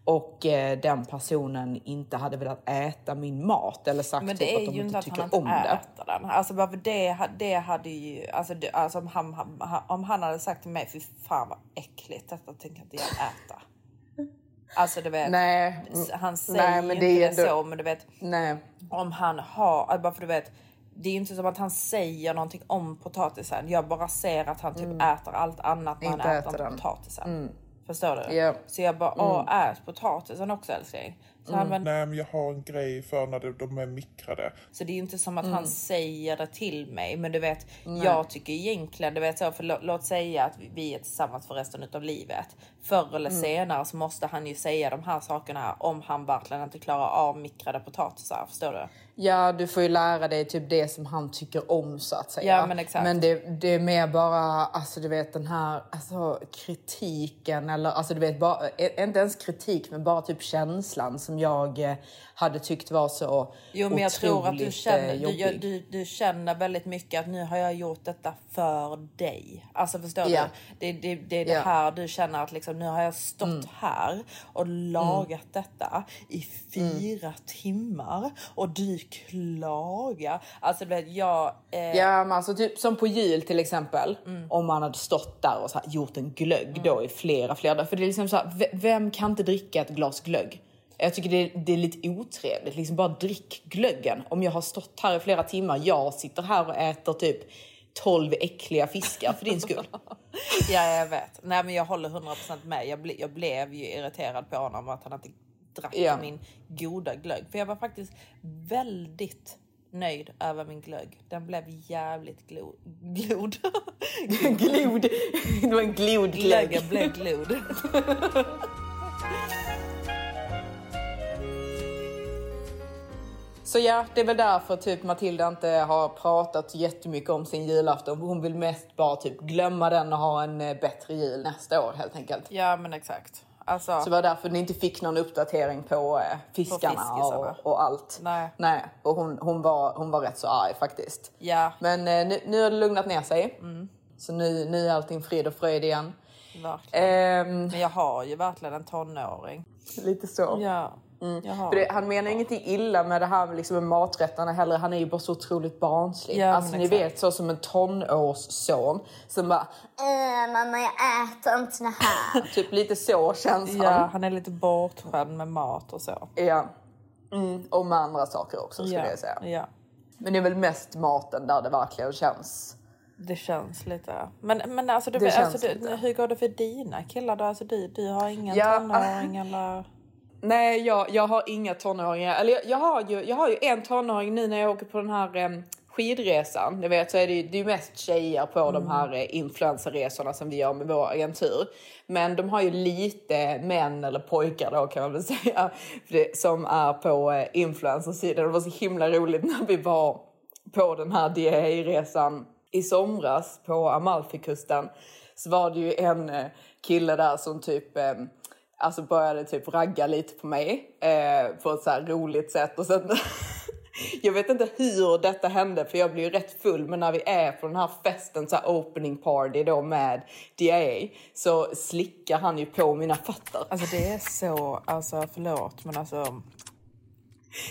och eh, den personen inte hade velat äta min mat eller sagt Men typ det att är de ju inte att tycker inte om det. äter den. Alltså det, det hade ju, alltså, det, alltså om, han, han, om han hade sagt till mig, fy fan vad äckligt, detta tänker inte jag äta. Alltså du vet, Nej, han säger nej, det inte är det ändå- så, men du vet Nej. om han har, bara för du vet, det är ju inte som att han säger någonting om potatisen. Jag bara ser att han typ äter allt annat när han Mm. Äter äter den. Mm. Förstår du? Ja. Så jag bara, åh ät potatisen också älskling. Så, Mm. han bara, Nej, men jag har en grej för när de, är mikrade. så det är ju inte som att Mm. han säger det till mig. Men du vet, jag tycker egentligen, du vet så, för lå- låt säga att vi- är tillsammans för resten av livet. Förr eller Mm. senare så måste han ju säga de här sakerna om han verkligen inte klarar av mikrade potatisar. Förstår du? Ja, du får ju lära dig typ det som han tycker om så att säga. Ja, men exakt. Men det, det är mer bara, alltså du vet den här alltså, kritiken eller alltså du vet bara, eh, inte ens kritik men bara typ känslan som jag eh, hade tyckt var så Jo, men jag tror att du otroligt, känner, eh, du, du, du känner väldigt mycket att nu har jag gjort detta för dig. Alltså förstår Ja. du? Det, det, det är det. Mm. här du känner att liksom, nu har jag stått här och lagat detta i fyra Mm. timmar och du klagar. Alltså du vet, jag... Eh, Ja, men alltså typ som på jul till exempel. Mm. Om man hade stått där och här, gjort en glögg då i flera, flera dagar. För det är liksom så här, vem kan inte dricka ett glas glögg? Jag tycker det är, det är lite otrevligt. Liksom bara drick glöggen. Om jag har stått här i flera timmar, jag sitter här och äter typ 12 äckliga fiskar för din skull. (laughs) Ja, jag vet. Nej, men jag håller 100% med. Jag, ble, jag blev ju irriterad på honom att han inte drack Ja. min goda glögg. För jag var faktiskt väldigt nöjd över min glögg. Den blev jävligt glo, glod. (laughs) glod. Det var en glod glögg. Glöggen blev glod. (laughs) Så ja, det är väl därför typ Matilda inte har pratat jättemycket om sin julafton. Hon vill mest bara typ glömma den och ha en eh, bättre jul nästa år helt enkelt. ja, men exakt. Alltså, Så det var därför ni inte fick någon uppdatering på eh, fiskarna fiskisarna. och, och allt. Nej. Nej. Och hon, hon, var, hon var rätt så arg faktiskt. ja, Men eh, nu, nu har det lugnat ner sig. Så nu, nu är allting frid och fröjd igen. verkligen. Ehm, Men jag har ju verkligen en tonåring. lite så. Ja, För det, han menar ingenting illa med det här med, liksom, med heller. Han är ju bara så otroligt barnslig. Ja, alltså ni exakt. vet så som en tonårsson som bara Äh, mamma, jag äter inte det här. (laughs) typ lite så känns Ja, han. han är lite bortskämd med mat och så. Ja. Mm, och med andra saker också skulle Ja, jag säga. ja. Men det är väl mest maten där det verkligen känns. Det känns lite. Men, men alltså, du, Det alltså du, hur går det för dina killar då? Alltså, du, du har ingen Ja, tonåring eller? Nej, jag, jag har inga tonåringar. Eller jag, jag, har ju, jag har ju en tonåring nu när jag åker på den här em, skidresan. Ni vet så är det ju, det är ju mest tjejer på de här eh, influencerresorna som vi gör med vår agentur. Men de har ju lite män eller pojkar då kan man väl (laughs) säga. Det, som är på eh, influencersidan. Det var så himla roligt när vi var på den här DHI-resan i somras på Amalfikusten. Så var det ju en eh, kille där som typ eh, alltså började typ ragga lite på mig eh, på ett så roligt sätt. Och sen, (laughs) jag vet inte hur detta hände för jag blev ju rätt full men när vi är på den här festen, så här opening party då med DIA så slickar han ju på mina fötter. Alltså det är så, alltså förlåt men alltså.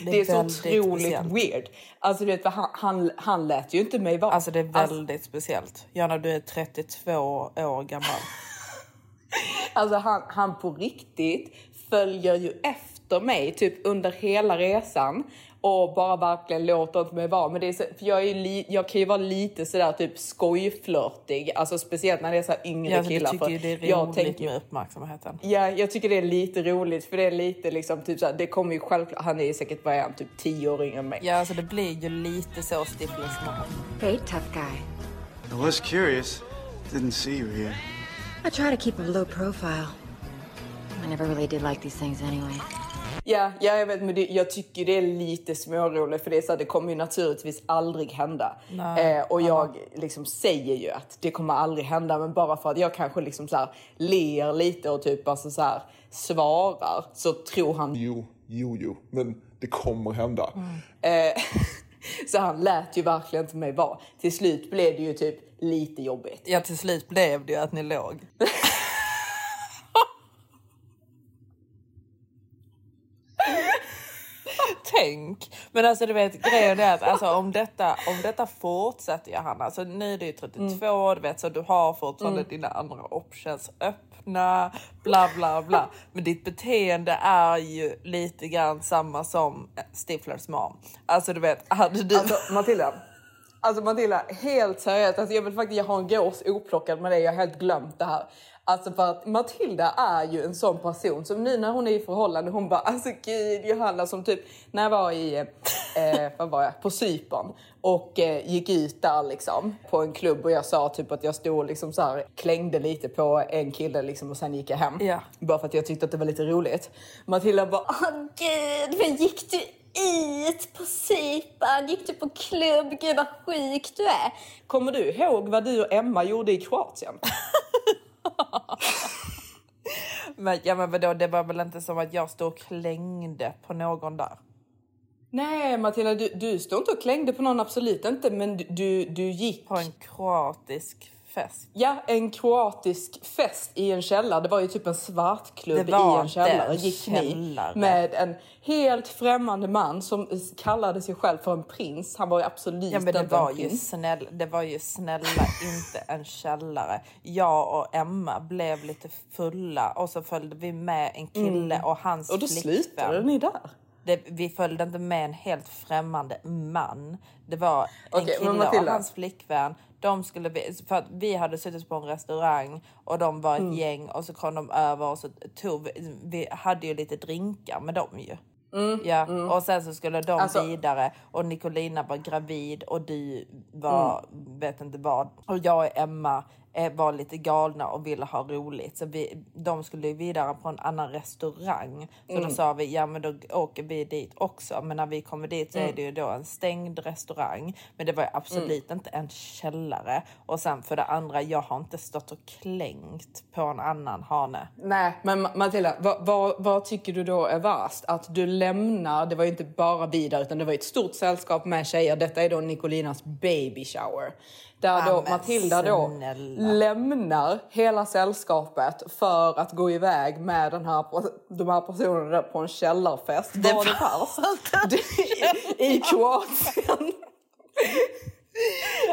Det är, så väldigt otroligt speciellt. weird. Alltså du vet, han, han, han lät ju inte mig vara. Alltså det är väldigt speciellt. Jana du är 32 år gammal. (laughs) (laughs) Alltså han, han på riktigt följer ju efter mig typ under hela resan och bara verkligen låter inte mig vara. Men det är så, för jag, är ju li, jag kan ju vara lite sådär typ skojflörtig, alltså speciellt när det är så här yngre Ja, alltså, killar. tycker för det är jag roligt tänker ju- med uppmärksamheten. Ja, jag tycker det är lite roligt för det är lite liksom typ såhär, det kommer ju självklart, han är ju säkert vad är han, typ 10 år yngre än mig. Ja alltså det blir ju lite så Stifler Smart. Hey, tough guy. I was curious. Didn't see you here. I try to keep a low profile. I never really did like these things anyway. Ja, ja jag vet men det, jag tycker det är lite småroligt för det är så här, det kommer ju naturligtvis aldrig hända. Eh, och jag liksom säger ju att det kommer aldrig hända men bara för att jag kanske liksom så här ler lite och typ alltså så här svarar så tror han Jo, jo, jo, men det kommer hända. Eh, (laughs) (laughs) Så han lät ju verkligen inte mig vara. Till slut blev det ju typ lite jobbigt. Ja, till slut blev det ju att ni låg. (laughs) Tänk! Men alltså du vet grejen är att alltså, om, detta, om detta fortsätter Johanna, så nu är det ju 32, mm. du vet så du har fortfarande mm. dina andra options öppna bla bla bla. Men ditt beteende är ju lite grann samma som Stiflers mom. Alltså du vet, hade du... Alltså Matilda. Alltså Matilda, helt seriöst. Alltså jag vill faktiskt, jag har en gås oplockad med det. Jag har helt glömt det här. Alltså för att Matilda är ju en sån person som nu när hon är i förhållande, hon bara alltså gud Johanna som typ när jag var i, eh, vad var jag, på Cypern och eh, gick ut där liksom på en klubb och jag sa typ att jag stod liksom så här klängde lite på en kille liksom och sen gick jag hem. Ja. Bara för att jag tyckte att det var lite roligt. Matilda bara Åh gud, men gick du ut på Cypern? Gick du på klubb? Gud vad sjuk du är. Kommer du ihåg vad du och Emma gjorde i Kroatien? (laughs) Men, ja, men vadå, det var väl inte som att jag stod och klängde på någon där? Nej Matilda, du, du stod inte och klängde på någon, absolut inte. Men du, du, du gick... På en kroatisk fest? Ja, en kroatisk fest i en källare. Det var ju typ en svartklubb i en källare. Gick ni med en helt främmande man som kallade sig själv för en prins. Han var ju absolut Ja, men det inte var, en ju prins. snäll, det var ju snälla (laughs) inte en källare. Jag och Emma blev lite fulla och så följde vi med en kille och hans Mm. Och då flickvän. slutade ni där. Det, vi följde inte med en helt främmande man. Det var en men kille och hans flickvän. De skulle, vi- för att vi hade suttit på en restaurang och de var ett Mm. gäng och så kom de över och så tog vi, vi hade ju lite drinkar med dem ju. Ja, och sen så skulle de Mm, Alltså- vidare och Nicolina var gravid och du var vet inte vad. Och jag och Emma var lite galna och ville ha roligt så vi, de skulle ju vidare på en annan restaurang. Så då sa vi ja men då åker vi dit också. Men när vi kommer dit så är det ju då en stängd restaurang. Men det var absolut inte en källare. Och sen för det andra, jag har inte stått och klängt på en annan hane. Nej, men Ma- Matilda, vad, vad, vad tycker du då är värst? Att du lämnar, det var ju inte bara vi där utan det var ett stort sällskap med tjejer. Detta är då Nicolinas baby shower. Där då men Matilda då snälla. lämnar hela sällskapet för att gå iväg med den här, de här personerna på en källarfest. Det var det värst? I, I Kroatien.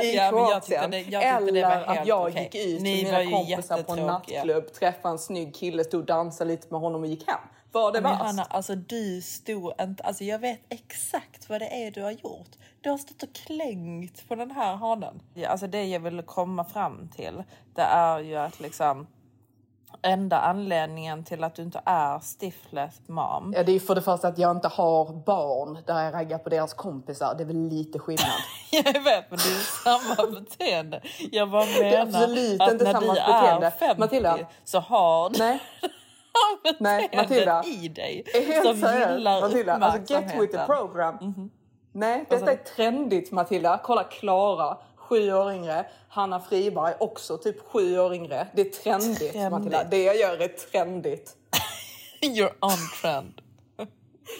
I Ja, Kroatien. det- Eller att jag okej. gick ut Ni med mina kompisar på en nattklubb, träffade en snygg kille, stod och dansade lite med honom och gick hem. Var det värst? Hanna, alltså du stod inte... Alltså jag vet exakt vad det är du har gjort. Du har stått och klängt på den här hanen. Ja, alltså det jag vill komma fram till, det är ju att liksom enda anledningen till att du inte är Stiflers mom. Ja, det är för det första att jag inte har barn där jag raggar på deras kompisar. Det är väl lite skillnad. (laughs) Jag vet, men det är samma (laughs) beteende. Jag bara menar är absolut att inte när samma du beteende. är 50 Matilda. så har du Nej, (laughs) nej Matilda. i dig Helt som seriöst, gillar Matilda. Alltså get with the program. Nej, detta är trendigt Matilda. Kolla Klara, sju år yngre. Hanna Friberg, också typ sju år yngre. Det är trendigt, Trendigt. Matilda. Det jag gör är trendigt. (laughs) You're on trend.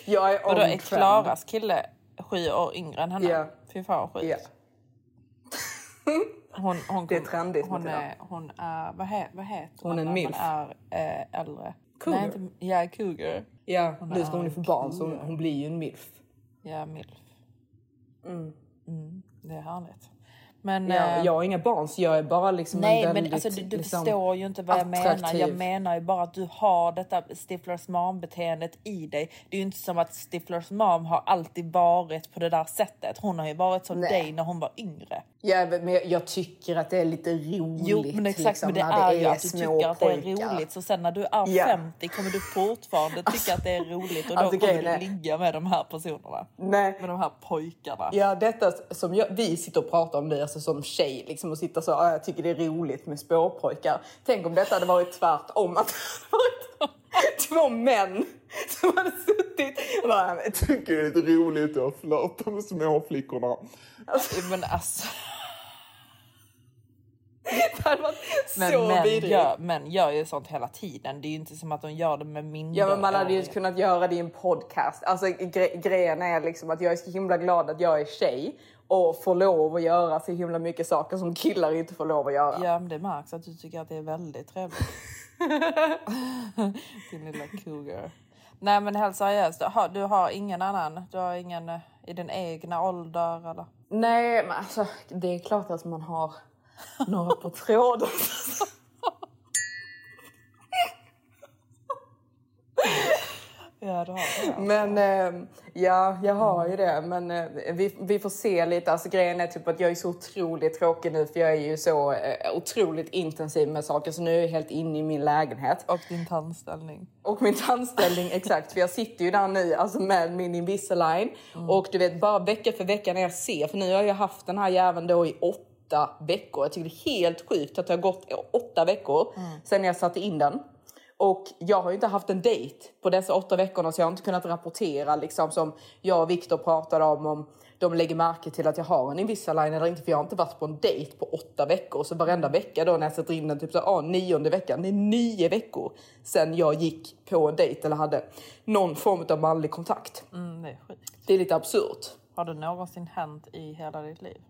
Jag är on är trend. Klaras kille sju år yngre än henne. Ja. Fy fan vad sjukt. Ja. (laughs) Hon, hon, Det är trendigt, Hon Matilda. är, hon är, vad, he, vad heter Hon är en milf. man är eh, äldre? Cougar. Nej, inte, ja, cougar. Ja, Hon nu ska hon ju få barn så hon, hon blir ju en milf. Ja, milf. Mm, det är härligt. Men, Ja, eh, jag har inga barn så jag är bara liksom Nej, en men väldigt, alltså, du, du liksom, förstår ju inte vad jag menar. attraktiv. Jag menar ju bara att du har detta Stiflers mom-beteendet i dig. Det är ju inte som att Stiflers mom har alltid varit på det där sättet. Hon har ju varit som Nej. dig när hon var yngre. Ja, men jag, jag tycker att det är lite roligt. Jo, men exakt. liksom, men det när är ju att du tycker att det är roligt. Så sen när du är Ja. 50 kommer du fortfarande tycka att det är roligt och då Alltså, kommer du ligga med de här personerna. Nej. Med de här pojkarna. Ja, detta som jag, vi sitter och pratar om det alltså som tjej liksom och sitter så, "Ah, jag tycker det är roligt med spårpojkar. Tänk om detta hade varit tvärtom, att det hade varit två män som hade suttit och bara, Jag tycker det är lite roligt att flörta med småflickorna. Men alltså, det hade varit men så män vidrigt. gör, män gör ju sånt hela tiden. Det är ju inte som att de gör det med mindre. Ja men man hade ju kunnat göra det i en podcast. Alltså gre- grejen är liksom att jag är så himla glad att jag är tjej och får lov att göra så himla mycket saker som killar inte får lov att göra. Ja, men det märks att du tycker att det är väldigt trevligt. (laughs) Din lilla cougar. Nej men helt seriöst, du har, ingen annan? Du har ingen eh, i din egna ålder eller? Nej, men alltså det är klart att man har några på tråden. (laughs) Ja, du har det. Men eh, ja, jag har ju det. Men eh, vi, vi får se lite. Alltså, grejen är typ att jag är så otroligt tråkig nu för jag är ju så eh, otroligt intensiv med saker. Så nu är jag helt inne i min lägenhet. Och din tandställning. Och min tandställning, (laughs) exakt. För jag sitter ju där nu alltså med min Invisalign. Och du vet, bara vecka för vecka när jag ser. För nu har jag haft den här jäveln då i åtta veckor. Jag tycker det är helt sjukt att det har gått åtta veckor sedan jag satte in den. Och jag har ju inte haft en dejt på dessa åtta veckorna så jag har inte kunnat rapportera liksom som jag och Viktor pratade om om de lägger märke till att jag har en Invisalign eller inte för jag har inte varit på en dejt på åtta veckor. Så varenda vecka då när jag sätter in den typ så ah, nionde veckan, det är nio veckor sedan jag gick på en dejt eller hade någon form av manlig kontakt. Mm, det är sjukt. Det är lite absurt. Har det någonsin hänt i hela ditt liv?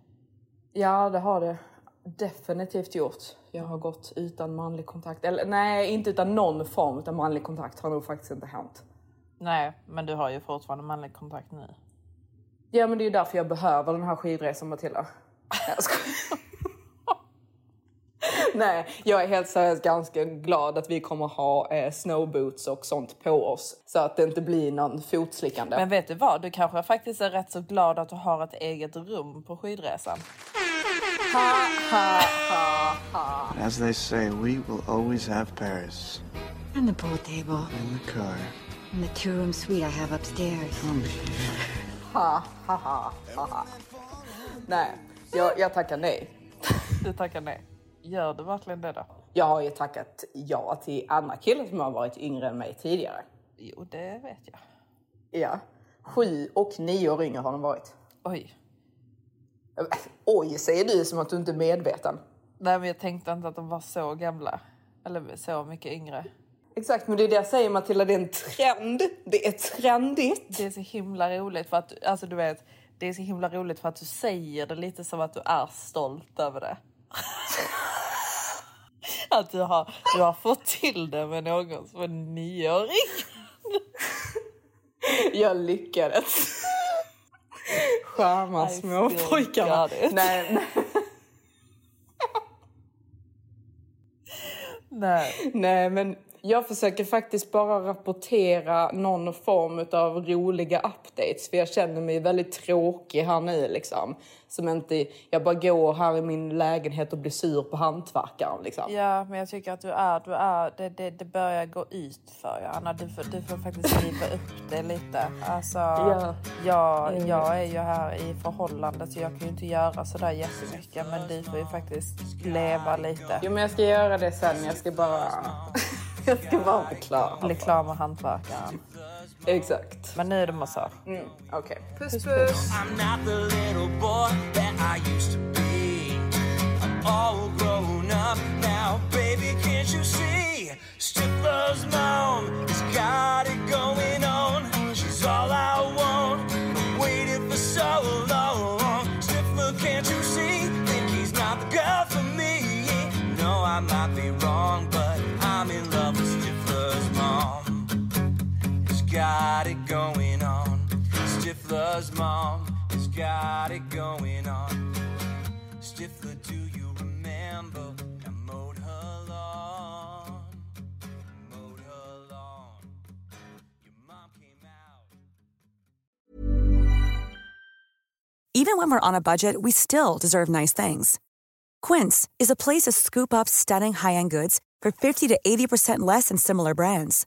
Ja, det har det definitivt gjort. Jag har gått utan manlig kontakt. Eller nej, inte utan någon form av manlig kontakt har nog faktiskt inte hänt. Nej, men du har ju fortfarande manlig kontakt nu. Ja, men det är ju därför jag behöver den här skidresan Matilda. Nej, jag skojar. (laughs) Nej, jag är helt seriöst ganska glad att vi kommer ha eh, snowboots och sånt på oss. Så att det inte blir någon fotslickande. Men vet du vad? Du kanske faktiskt är rätt så glad att du har ett eget rum på skidresan. Ha, ha, ha, ha. As they say, we will always have Paris. And the pool table. In the car. And the two room suite I have upstairs. ha, ha, ha, ha, ha. Nej, jag, jag tackar nej. Du tackar nej. Gör du verkligen det då? Jag har ju tackat ja till andra killar som har varit yngre än mig tidigare. Jo, det vet jag. Ja. Sju och nio år yngre har de varit. Oj. Oj, säger du som att du inte är medveten. Nej, men jag tänkte inte att de var så gamla. Eller så mycket yngre. Exakt, men det är det jag säger Matilda, det är en trend. Det är trendigt. Det är så himla roligt för att, alltså du vet, det är så himla roligt för att du säger det lite som att du är stolt över det. (laughs) att du har, du har fått till det med någon som är nioåring. Jag lyckades. Charma små pojkarna. Nej, nej, Nej. nej, men jag försöker faktiskt bara rapportera någon form av roliga updates. För jag känner mig väldigt tråkig här nu liksom. Som inte, jag bara går här i min lägenhet och blir sur på hantverkaren liksom. Ja, men jag tycker att du är, du är, det, det, det börjar gå ut för dig, Anna. Du får, du får faktiskt riva upp det lite. Alltså, Ja. jag, Mm. jag är ju här i förhållande så jag kan ju inte göra sådär jättemycket. Men du får ju faktiskt leva lite. Jo, men jag ska göra det sen. Jag ska bara... jag ska bara förklara. Bli klar med hantverkaren. Exakt. Men nu är det massage. Mm, Okej. Puss, Puss, puss. puss. I'm not the little boy that I used to be. I'm all grown up now, baby. Can't you see? Stifler's mom has got it going on. She's all I want. I've waited for so long. Stifler, can't you see? Think he's not the girl for me. No, I might be wrong, but got it going on. Stifler's mom has got it going on. Stifler, do you remember? Even when we're on a budget, we still deserve nice things. Quince is a place to scoop up stunning high-end goods for 50 to 80% less than similar brands.